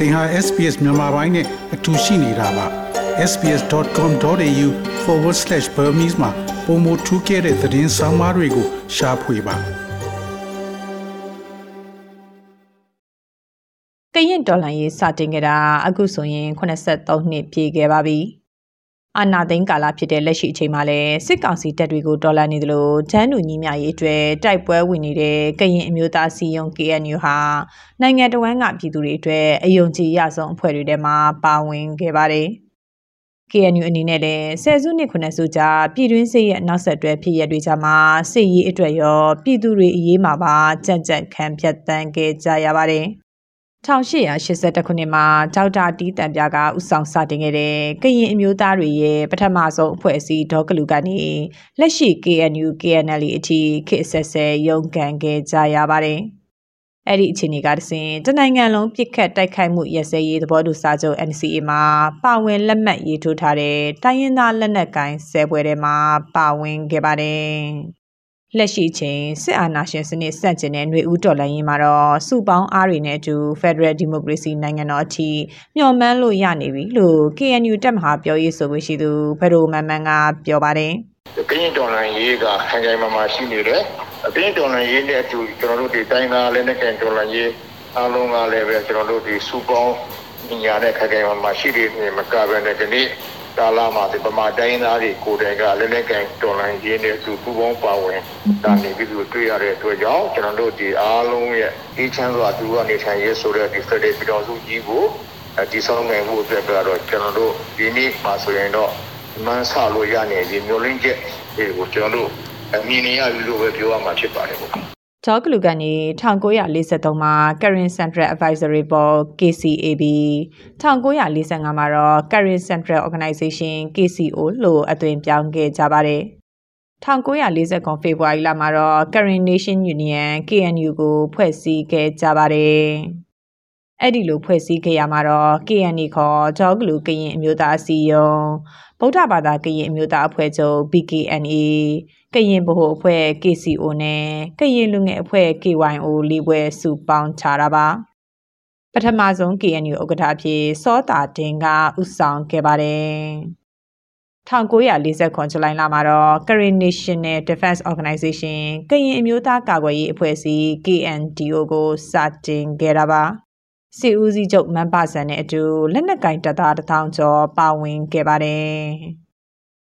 သင်ဟာ SPS မြန်မာပိုင်းနဲ့အတူရှိနေတာပါ sps.com.au/burmese မှာပုံမထူးခဲ့တဲ့သတင်းစာမားတွေကိုရှားဖွေပါကရင်ဒေါ်လာရေးစတင်ခဲ့တာအခုဆိုရင်83နှစ်ပြည့်ခဲ့ပါပြီ။ အာနာသိန်းကာလဖြစ်တဲ့လက်ရှိအချိန်မှာလည်းစစ်ကောင်စီတပ်တွေကိုဒေါ်လာနေသလိုဂျမ်းနူညီမြရေးအတွက်တိုက်ပွဲဝင်နေတဲ့ကရင်အမျိုးသားစီယုံ KNU ဟာနိုင်ငံတော်ဝန်ကပြည်သူတွေအတွက်အယုံကြည်ရဆုံးအဖွဲ့တွေထဲမှာပါဝင်ခဲ့ပါတယ်။ KNU အနေနဲ့လည်းဆယ်စုနှစ်ခုနှစ်စုကြာပြည်တွင်းစစ်ရဲ့နောက်ဆက်တွဲဖြစ်ရတွေကြမှာစစ်ရေးအတွက်ရောပြည်သူတွေအရေးမှာပါကြံ့ကြံ့ခံဖြတ်တန်းခဲ့ကြရပါတယ်။ 1882ခုနှစ်မှာဒေါက်တာတီးတန်ပြကဥဆောင်စတင်ခဲ့တဲ့ကရင်အမျိုးသားတွေရဲ့ပထမဆုံးအဖွဲ့အစည်းဒေါကလူကနေလက်ရှိ KNU KNL အထိခေတ်ဆက်ဆက်ရုန်းကန်ခဲ့ကြရပါတယ်။အဲ့ဒီအခြေအနေကတစဉ်တနိုင်ငံလုံးပြစ်ခတ်တိုက်ခိုက်မှုရစဲရေးသဘောတူစာချုပ် NCA မှာပါဝင်လက်မှတ်ရေးထိုးထားတဲ့တိုင်းရင်းသားလက်နက်ကိုင်ဆယ်ပွဲထဲမှာပါဝင်ခဲ့ပါတယ်။ လက်ရှိချိန်စစ်အာဏာရှင်စနစ်ဆန့်ကျင်တဲ့ຫນွေဦးတော်လှန်ရေးမှာတော့စုပေါင်းအားတွေနဲ့အတူ Federal Democracy နိုင်ငံတော်အထိမျှော်မှန်းလို့ရနေပြီလို့ KNU တက်မဟာပြောရေးဆိုခွင့်ရှိသူဖရိုမန်မန်ကပြောပါတယ်။ကရင်တော်လှန်ရေးကဟန်ကြိုင်မှာမှရှိနေတယ်။ကရင်တော်လှန်ရေးနဲ့အတူကျွန်တော်တို့ဒီတိုင်းသားလည်းနဲ့ကရင်တော်လှန်ရေးအားလုံးကလည်းပဲကျွန်တော်တို့ဒီစုပေါင်းညာတဲ့ခိုင်ခိုင်မှာမှရှိနေမကဘဲနဲ့ဒီနေ့ ကာလမှာဒီပမာတိုင်းသားတွေကိုယ်တိုင်ကလည်းလည်းကန်တော်လိုင်းရင်းနဲ့သူပူပေါင်းပါဝင်တာနေပြီးသူတွေ့ရတဲ့အတွက်ကြောင့်ကျွန်တော်တို့ဒီအားလုံးရဲ့အေးချမ်းစွာသူကနေထိုင်ရေးဆိုတဲ့ဒီ Federal ပြည်တော်စုကြီးကိုဒီဆောင်ငယ်မှုအတွက်ကတော့ကျွန်တော်တို့ဒီနေ့မှာဆိုရင်တော့မန်းဆလို့ရနေဒီမျိုးလင်းချက်တွေကိုကျွန်တော်တို့အမြင်နေရပြီလို့ပဲပြောရမှာဖြစ်ပါတယ်ပေါ့ ဂျော့ကလူကနေ1943မှာ Karen Central Advisory Board KCAB 1945မှာတော့ Karen Central Organization KCO လို့အသွင်ပြောင်းခဲ့ကြပါတယ်1949ဖေဖော်ဝါရီလမှာတော့ Karen Nation Union KNU ကိုဖွဲ့စည်းခဲ့ကြပါတယ်အဲ့ဒီလိုဖွဲ့စည်းခဲ့ရမှာတော့ KNU ခေါ်ဂျော့ကလူကရင်အမျိုးသားအစည်းအရုံးဗုဒ္ဓဘာသာကရင်အမျိုးသားအဖွဲ့ချုပ် BKNA ကရင်ဗဟိုအဖွဲ့ KCO နဲ့ကရင်လူငယ်အဖွဲ့ KYO လေးဘွဲစုပေါင်းချတာပါပထမဆုံး KNU ဥက္ကဋ္ဌအဖြစ်စောတာတင်ကဥဆောင်ခဲ့ပါတယ်1949ဇူလိုင်လမှာတော့ Karen National Defense Organization ကရင်အမျိုးသားကာကွယ်ရေးအဖွဲ့အစည်း KNDO ကိုစတင်ခဲ့တာပါစီဦးစီးချုပ်မန်ပါဆန်နဲ့အတူလက်နက်ကင်တပ်သားတထောင်ကျော်ပါဝင်ခဲ့ပါတယ်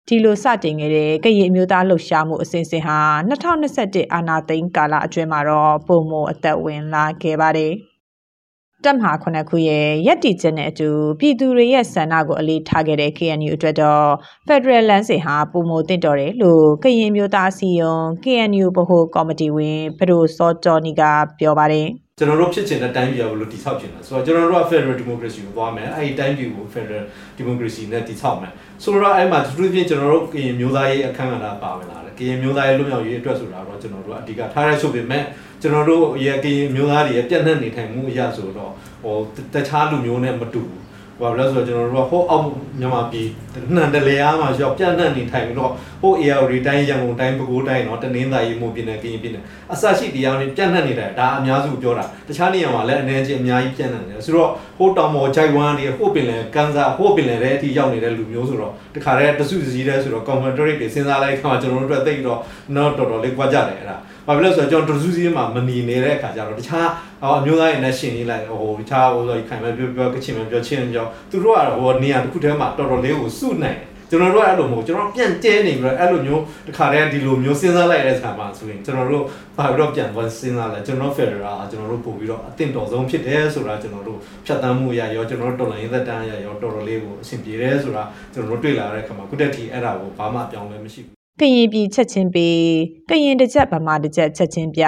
ဒီလိုစတင်ခဲ့တဲ့ကရင်အမျိုးသားလှုပ်ရှားမှုအစဉ်စဉ်ဟာ2021အာနာသိန်းကာလအတွင်းမှာတော့ပုံမအသက်ဝင်လာခဲ့ပါတယ်။တပ်မဟာခုနှစ်ခုရဲ့ရက်တီချက်နဲ့အတူပြည်သူတွေရဲ့ဆန္ဒကိုအလေးထားခဲ့တဲ့ KNU အတွက်တော့ Federal လမ်းစဉ်ဟာပုံမတင့်တော်တယ်လို့ကရင်မျိုးသားစီယုံ KNU ဗဟိုကော်မတီဝင်ဘဒိုစောကျော်နီကပြောပါတယ်။ ကျွန်တော်တို့ဖြစ်ချင်တဲ့တိုင်းပြည်ကိုဘယ်လိုတည်ဆောက်ချင်လဲဆိုတော့ကျွန်တော်တို့က Federal Democracy ကိုသွားမယ်အဲ့ဒီတိုင်းပြည်ကို Federal Democracy နဲ့တည်ဆောက်မယ်ဆိုတော့အဲ့မှာသူတို့ပြင်ကျွန်တော်တို့ကရင်မျိုးသားရေးအခမ်းအနားပါဝင်လာတယ်ကရင်မျိုးသားရေးလွတ်မြောက်ရေးအတွက်ဆိုတာတော့ကျွန်တော်တို့အဓိကထားရဆိုပေမဲ့ကျွန်တော်တို့ရဲ့ကရင်မျိုးသားတွေရဲ့ပြည့်နှက်နေထိုင်မှုအရာဆိုတော့ဟိုတခြားလူမျိုးနဲ့မတူဘူး ဟိုဘာလဲဆိုတော့ကျွန်တော်တို့ကဟိုအောက်မြန်မာပြည်နှံတလျားမှာရောက်ပြန့်နှံ့နေထိုင်ပြီးတော့ဟို AR တွေတိုင်းရန်ကုန်တိုင်းပဲခူးတိုင်းတော့တနင်္သာရီမို့ပြည်နယ်ကရင်ပြည်နယ်အစရှိတရားတွေပြန့်နှံ့နေတယ်ဒါအများစုပြောတာတခြားနေရာမှာလည်းအနေချင်းအများကြီးပြန့်နှံ့နေတယ်ဆိုတော့ ဟိုတောင်ပေါ်ဂျိုက်ဝမ်တွေဟိုပင်လယ်ကန်စာဟိုပင်လယ်တဲ့အထိရောက်နေတဲ့လူမျိုးဆိုတော့တခါတည်းတစုစည်းတဲ့ဆိုတော့ confederate တွေစဉ်းစားလိုက်ခါမှာကျွန်တော်တို့အတွက်သိပြီးတော့တော့တော်တော်လေးကြွားကြတယ်အဲ့ဒါဘာဖြစ်လဲဆိုတော့ကျွန်တော်တစုစည်းမှာမနေနေတဲ့အခါကျတော့တခြားဟောအမျိုးသားတွေနဲ့ရှင်နေလိုက်ဟိုတခြားဟိုဆိုခိုင်မဲ့ပြောပြောကချင်မဲ့ပြောချင်းပြောသူတို့ကဟိုနေရာတစ်ခုတည်းမှာတော်တော်လေးကိုစုနိုင် ကျွန်တော်တို့အဲ့လိုမဟုတ်ကျွန်တော်ပြန်ကျဲနေပြီးတော့အဲ့လိုမျိုးတခါတည်းဒီလိုမျိုးစဉ်းစားလိုက်တဲ့ဆံမှာဆိုရင်ကျွန်တော်တို့ဘာပြီးတော့ပြန်သွားစဉ်းစားလဲကျွန်တော် Federal ကျွန်တော်တို့ပို့ပြီးတော့အသင့်တော်ဆုံးဖြစ်တယ်ဆိုတာကျွန်တော်တို့ဖြတ်တန်းမှုရရောကျွန်တော်တို့တော်လိုင်းသက်တမ်းရရောတော်တော်လေးကိုအဆင်ပြေတယ်ဆိုတာကျွန်တော်တို့တွေ့လာတဲ့အခါမှာခုတက်တီအဲ့ဒါကိုဘာမှပြောင်းလဲမရှိဘူး ကရင်ပြည်ချက်ချင်းပေးကရင်တစ်ချက်ဗမာတစ်ချက်ချက်ချင်းပြ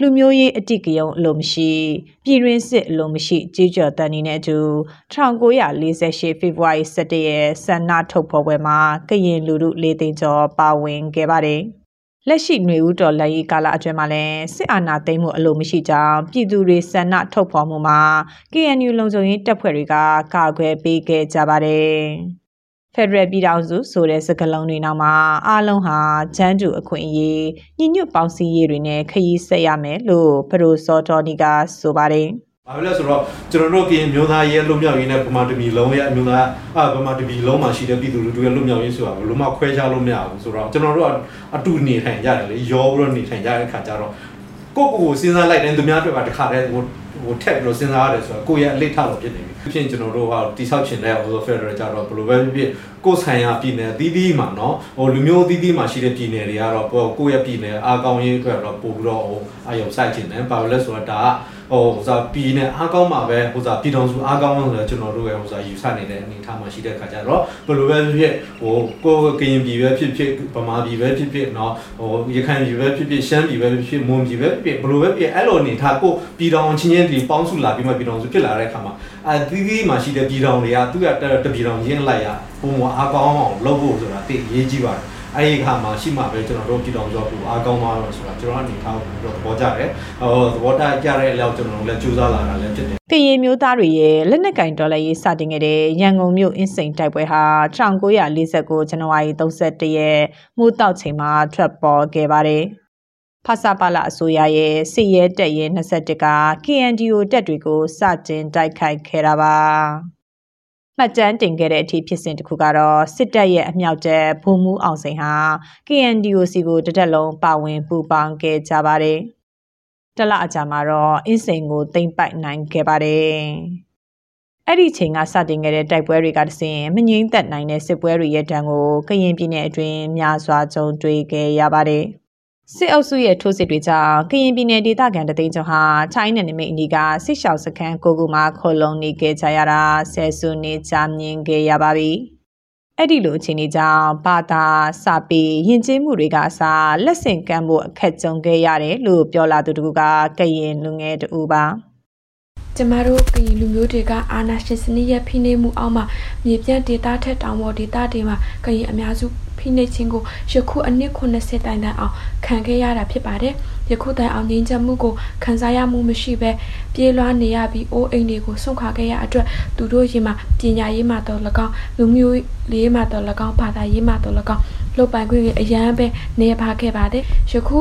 လူမျိုးရေးအတိကယုံအလိုမရှိပြည်တွင်းစစ်အလိုမရှိကြေးကြော်တန်နေတဲ့အတူ1948ဖေဖော်ဝါရီ17ရက်ဆန္ဒထုတ်ဖော်ပွဲမှာကရင်လူထု၄သိန်းကျော်ပါဝင်ခဲ့ပါတယ်လက်ရှိຫນွေဦးတော်လက်ရေးကာလအတွင်းမှာလည်းစစ်အာဏာသိမ်းမှုအလိုမရှိကြောင်းပြည်သူတွေဆန္ဒထုတ်ဖော်မှုမှာ KNU လုံခြုံရေးတပ်ဖွဲ့တွေကကာကွယ်ပေးခဲ့ကြပါတယ်။ ဖက်ဒရယ်ပြည်ထောင်စုဆိုတဲ့စကားလုံးတွေနောက်မှာအားလုံးဟာဂျမ်းတူအခွင့်အရေးညညွတ်ပေါင်းစည်းရေးတွေနဲ့ခရီးဆက်ရမယ်လို့ပရိုစောတော်နီကဆိုပါတယ်ဘာဖြစ်လဲဆိုတော့ကျွန်တော်တို့ကရင်မျိုးသားရဲ့လွတ်မြောက်ရေးနဲ့ဗမာတမီလုံးရဲ့အမျိုးသားအဗမာတမီလုံးမှာရှိတဲ့ပြည်သူလူထုရဲ့လွတ်မြောက်ရေးဆိုတာဘယ်လိုမှခွဲခြားလို့မရဘူးဆိုတော့ကျွန်တော်တို့ကအတူနေထိုင်ကြတယ်လေရောပြီးတော့နေထိုင်ကြတဲ့ခါကျတော့ ကိုယ့်ကိုယ်ကိုစဉ်းစားလိုက်တဲ့သူများတွေကတခါတည်းဟိုဟိုထက်ပြီးတော့စဉ်းစားရတယ်ဆိုတော့ကိုယ့်ရဲ့အလေးထားလို့ဖြစ်နေပြီဖြစ်ကျွန်တော်တို့ကတိဆောက်ချင်တဲ့ Ozo Federal ကြတော့ဘယ်လိုပဲဖြစ်ဖြစ်ကိုယ်ဆိုင်ရာပြည်နယ်အသီးသီးမှာเนาะဟိုလူမျိုးအသီးသီးမှာရှိတဲ့ပြည်နယ်တွေကတော့ကိုယ့်ရဲ့ပြည်နယ်အားကောင်းရေးအတွက်တော့ပို့ပြီးတော့ဟိုအယုံစိုက်ချင်တယ်ဘာလို့လဲဆိုတော့ဒါက ဟိုဟိုစားပြည်နယ်အားကောင်းမှာပဲဟိုစားပြည်တော်စုအားကောင်းလို့ဆိုတော့ကျွန်တော်တို့ရဲ့ဟိုစားယူဆနေတဲ့အနေအထားမှာရှိတဲ့ခါကျတော့ဘယ်လိုပဲဖြစ်ဖြစ်ဟိုကိုယ်ကရင်ပြည်ပဲဖြစ်ဖြစ်ဗမာပြည်ပဲဖြစ်ဖြစ်เนาะဟိုရခိုင်ပြည်ပဲဖြစ်ဖြစ်ရှမ်းပြည်ပဲဖြစ်ဖြစ်မွန်ပြည်ပဲဖြစ်ဖြစ်ဘယ်လိုပဲဖြစ်အဲ့လိုအနေထားကိုပြည်တော်ချင်းချင်းဒီပေါင်းစုလာပြီးမှပြည်တော်စုဖြစ်လာတဲ့ခါမှာအသီးသီးမှာရှိတဲ့ပြည်တော်တွေကသူကတပြည်တော်ရင်းလိုက်ရပုံမအားကောင်းအောင်လုပ်ဖို့ဆိုတာတိအရေးကြီးပါတယ် အဲ့ဒီခါမှာရှိမှပဲကျွန်တော်တို့ပြည်တော်ရောပူအားကောင်းသွားတော့ဆိုတာကျွန်တော်အနေထားကိုတော့သဘောကျတယ်ဟိုသဘောကျတဲ့အလောက်ကျွန်တော်တို့လည်းကြိုးစားလာတာလည်းဖြစ်တယ်ကရင်မျိုးသားတွေရဲ့လက်နက်ကင်ဒေါ်လာရေးစတင်ခဲ့တဲ့ရန်ကုန်မြို့အင်းစိန်တိုက်ပွဲဟာ1949ဇန်နဝါရီ31ရက်မိုးတောက်ချိန်မှာထွက်ပေါ်ခဲ့ပါတယ်။ဖဆပါလာအစိုးရရဲ့စစ်ရဲတပ်ရဲ21က KNDO တပ်တွေကိုစတင်တိုက်ခိုက်ခဲ့တာပါ။ မှတ်တမ်းတင်ခဲ့တဲ့အထိဖြစ်စဉ်တစ်ခုကတော့စစ်တပ်ရဲ့အမြောက်တပ်ဗိုလ်မှူးအောင်စိန်ဟာ KNDO စီကိုတတက်လုံးပါဝင်ပူးပေါင်းခဲ့ကြပါတယ်။တလအကြာမှာတော့အင်းစိန်ကိုတိမ့်ပိုက်နိုင်ခဲ့ပါတယ်။အဲ့ဒီချိန်ကစတင်ခဲ့တဲ့တိုက်ပွဲတွေကတစဉ်မငြိမ့်သက်နိုင်တဲ့စစ်ပွဲတွေရဲ့တန်းကိုကရင်ပြည်နယ်အတွင်းများစွာကြုံတွေ့ခဲ့ရပါတယ်။ စစ်အုပ်စုရဲ့ထိုးစစ်တွေကြောင့်ကရင်ပြည်နယ်ဒေသခံတသိန်းကျော်ဟာချိုင်းနယ်နိမိတ်အနီးကစစ်ရှောင်စခန်းကိုကူမှာခိုလုံနေခဲ့ကြရတာဆယ်စုနှစ်ကြာမြင့်ခဲ့ရပါပြီ။အဲ့ဒီလိုအခြေအနေကြောင့်ဘာသာစာပေယဉ်ကျေးမှုတွေကအစားလက်ဆင့်ကမ်းဖို့အခက်ကြုံခဲ့ရတယ်လို့ပြောလာသူတကူကကရင်လူငယ်တူပါ။ကျမတို့ကရင်လူမျိုးတွေကအာဏာရှင်စနစ်ရဲ့ဖိနှိပ်မှုအောက်မှာမြေပြန့်ဒေသထက်တောင်ပေါ်ဒေသတွေမှာကရင်အများစု ဖိနှိပ်ခြင်းကိုယခုအနည်း80တိုင်တိုင်အောင်ခံခဲ့ရတာဖြစ်ပါတယ်။ယခုတိုင်အောင်ငြိမ်းချမ်းမှုကိုခံစားရမှုမရှိဘဲပြေးလွှားနေရပြီးအိုးအိမ်တွေကိုဆုံးခါခဲ့ရအတွက်သူတို့ရင်မှာပညာရေးမှာတော့၎င်းလူမျိုးရေးမှာတော့၎င်းဘာသာရေးမှာတော့၎င်းလုတ်ပိုင်ခွင့်အရန်ပဲနေပါခဲ့ပါတယ်။ယခု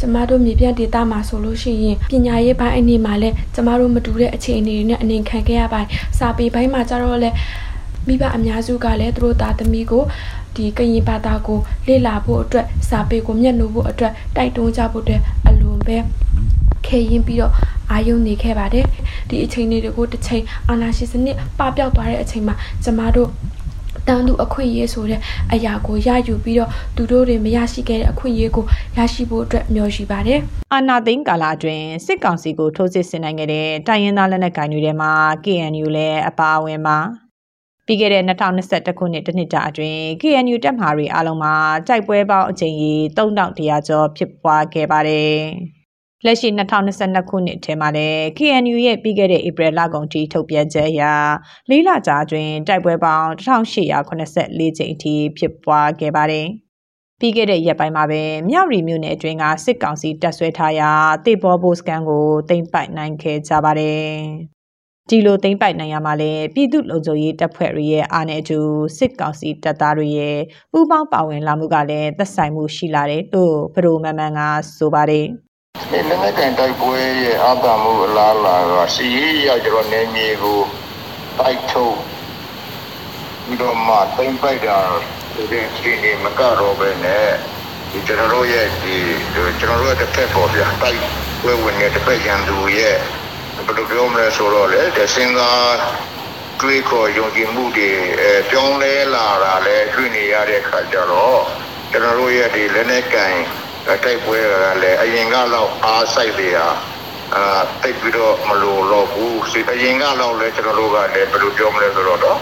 ကျမတို့မြေပြန့်ဒေတာမှာဆိုလို့ရှိရင်ပညာရေးပိုင်းအနေမှာလည်းကျမတို့မတူတဲ့အခြေအနေတွေနဲ့အနေခံခဲ့ရပါတယ်စာပေပိုင်းမှာကျတော့လည်းမိဘအများစုကလည်းသူတို့သားသမီးကို ဒီကရင်ဘာသာကိုလေ့လာဖို့အတွက်စာပေကိုမျက်နှာဖို့အတွက်တိုက်တွန်းကြဖို့အတွက်အလွန်ပဲခဲရင်ပြီးတော့အာယုံနေခဲ့ပါတယ်ဒီအချိန်တွေကိုတစ်ချိန်အာနာရှင်စနစ်ပပျောက်သွားတဲ့အချိန်မှာကျမတို့တန်းသူအခွင့်အရေးဆိုတဲ့အရာကိုရယူပြီးတော့သူတို့တွေမရရှိခဲ့တဲ့အခွင့်အရေးကိုရရှိဖို့အတွက်မျှော်ရှိပါတယ်။အာနာသိန်းကာလအတွင်းစစ်ကောင်စီကိုထိုးစစ်ဆင်နိုင်ခဲ့တဲ့တိုင်းရင်းသားလက်နက်ကိုင်တွေထဲမှာ KNU လည်းအပါအဝင်ပါ။ ပြီးခဲ့တဲ့2021ခုနှစ်တနှစ်တာအတွင်း KNU တပ်မဟာတွေအားလုံးမှာတိုက်ပွဲပေါင်းအကြိမ်ကြီး3100ကျော်ဖြစ်ပွားခဲ့ပါတယ်။လက်ရှိ2022ခုနှစ်ထဲမှာလည်း KNU ရဲ့ပြီးခဲ့တဲ့ဧပြီလကုန်ထိထုတ်ပြန်ချက်အရလေးလကြာတွင်တိုက်ပွဲပေါင်း1884ကြိမ်အထိဖြစ်ပွားခဲ့ပါတယ်။ပြီးခဲ့တဲ့ရက်ပိုင်းမှာပဲမြောက်ရီမြို့နယ်အတွင်းကစစ်ကောင်စီတပ်ဆွဲထားရာတေဘောဘိုစကန်ကိုတင်ပိုက်နိုင်ခဲ့ကြပါတယ်။ ဒီလိုသိမ့်ပိုက်နိုင်ရမှာလဲပြည်သူ့လုံခြုံရေးတပ်ဖွဲ့တွေရဲ့အားနဲ့အတူစစ်ကောင်စီတပ်သားတွေရဲ့ပူးပေါင်းပါဝင်လာမှုကလည်းသက်ဆိုင်မှုရှိလာတယ်လို့ဘရိုမန်မန်ကဆိုပါတယ်ဒီလက်နက်ကန်တိုက်ပွဲရဲ့အာသာမှုအလားအလာကစီရေးရကျွန်တော်နေမြေကိုတိုက်ထုတ်ပြီးတော့မှတိမ့်ပိုက်တာဒီဒီနေမကတော့ပဲနဲ့ဒီကျွန်တော်တို့ရဲ့ဒီကျွန်တော်တို့ရဲ့တစ်ဖက်ပေါ်ပြတိုက်ပွဲဝင်တဲ့တစ်ဖက်ရန်သူရဲ့ဘ ယ်လိုပြောမလဲဆိုတော့လေတစင်ကတွေးခေါ်ယုံကြည်မှုတွေအဲပြောင်းလဲလာတာလဲတွေ့နေရတဲ့ခါကျတော့ကျွန်တော်တို့ရဲ့ဒီလက်နက်ကန်တိုက်ပွဲကလည်းအရင်ကတော့အားဆိုင်တွေဟာအာတိတ်ပြီးတော့မလို့တော့ဘူးစီအရင်ကတော့လည်းကျွန်တော်တို့ကလည်းဘယ်လိုပြောမလဲဆိုတော့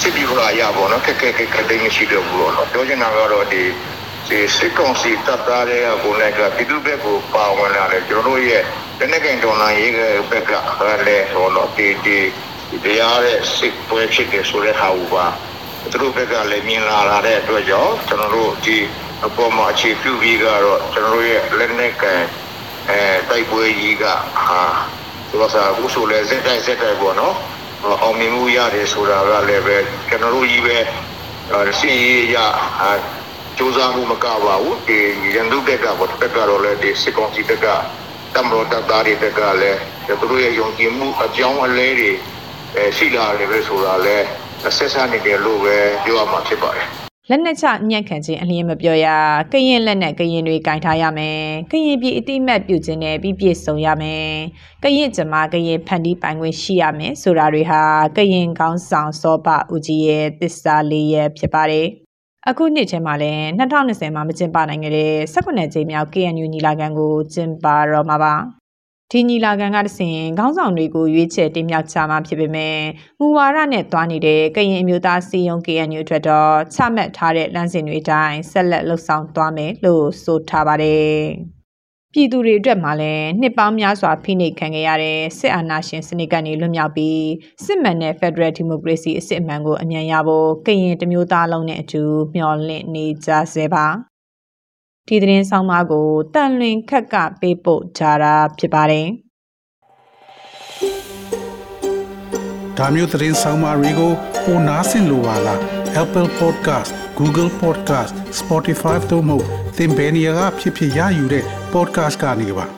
စစ်ပြီးလာရပါတော့ခက်ခက်ခက်ခက်တင်းရှိတော့ဘူးတော့ပြောချင်တာကတော့ဒီဒီစစ်ကောင်စီတပ်သားတွေကကိုယ်နဲ့ကပြည်သူ့ဘက်ကိုပါဝင်လာတယ်ကျွန်တော်တို့ရဲ့ တနက်ကင်ဒေါ်လာရေးဘက်ကလည်းဟောတော့ဒီဒီတရားရဲ့စစ်ပွဲဖြစ်တယ်ဆိုတဲ့ဟာကိုပါသူတို့ဘက်ကလည်းမြင်လာတဲ့အတွက်ကြောင့်ကျွန်တော်တို့ဒီအပေါ်မှာအခြေပြုပြီးကတော့ကျွန်တော်တို့ရဲ့လက်နက်ကန်အဲတိုက်ပွဲကြီးကဟာသူကစားဘူးဆိုလဲစက်တိုက်စက်တိုက်ပေါ့နော်အောင်မြင်မှုရတယ်ဆိုတာကလည်းပဲကျွန်တော်တို့ကြီးပဲစီရေးရစူးစမ်းမှုမကပါဘူးဒီရန်သူဘက်ကပေါ့ဘက်ကတော့လည်းဒီစစ်ကောင်စီဘက်က တတမတော်တပ်သားတွေတက်ကလည်းသူတို့ရဲ့ယုံကြည်မှုအကြောင်းအလဲတွေအဲရှိလာတယ်ပဲဆိုတာလဲဆက်ဆက်နေတယ်လို့ပဲပြောရမှာဖြစ်ပါတယ်လက်နက်ချညံ့ခံခြင်းအလျင်းမပြောရကရင်လက်နက်ကရင်တွေကင်ထားရမယ်ကရင်ပြည်အတိအမတ်ပြုခြင်းနဲ့ပြီးပြည့်စုံရမယ်ကရင်ကျမကရင်ဖန်တီးပိုင်ခွင့်ရှိရမယ်ဆိုတာတွေဟာကရင်ကောင်းဆောင်စောဘဦးကြီးရဲ့သစ္စာလေးရဲ့ဖြစ်ပါတယ် အခုနှစ်ထဲမှာလည်း2020မှာမကျင်းပနိုင်ခဲ့တဲ့18ကြိမ်မြောက် KNU ညီလာခံကိုကျင်းပတော့မှာပါဒီညီလာခံကတစဉ်ခေါင်းဆောင်တွေကိုရွေးချယ်တင်မြှောက်ချမှာဖြစ်ပေမဲ့မူဝါဒနဲ့တွားနေတဲ့ကရင်အမျိုးသားစီယုံ KNU အတွက်တော့ချမှတ်ထားတဲ့လမ်းစဉ်တွေအတိုင်းဆက်လက်လှုပ်ဆောင်သွားမယ်လို့ဆိုထားပါတယ်။ ပြည်သူတွေအတွက်မှလည်းနှစ်ပေါင်းများစွာဖိနှိပ်ခံခဲ့ရတဲ့စစ်အာဏာရှင်စနစ်ကနေလွတ်မြောက်ပြီးစစ်မှန်တဲ့ Federal Democracy အစစ်အမှန်ကိုအမြန်ရဖို့ကရင်တမျိုးသားလုံးနဲ့အတူမျှော်လင့်နေကြဆဲပါ။ဒီသတင်းဆောင်မကိုတန်လွင်ခက်ကပေးပို့ကြတာဖြစ်ပါတယ်။ဒါမျိုးသတင်းဆောင်မတွေကိုပိုနားဆင်လိုပါလား Apple Podcast Google Podcast Spotify တို့မှာသင်ပင်ရာဖြစ်ဖြစ်ရယူတဲ့ podcast ကနေပါ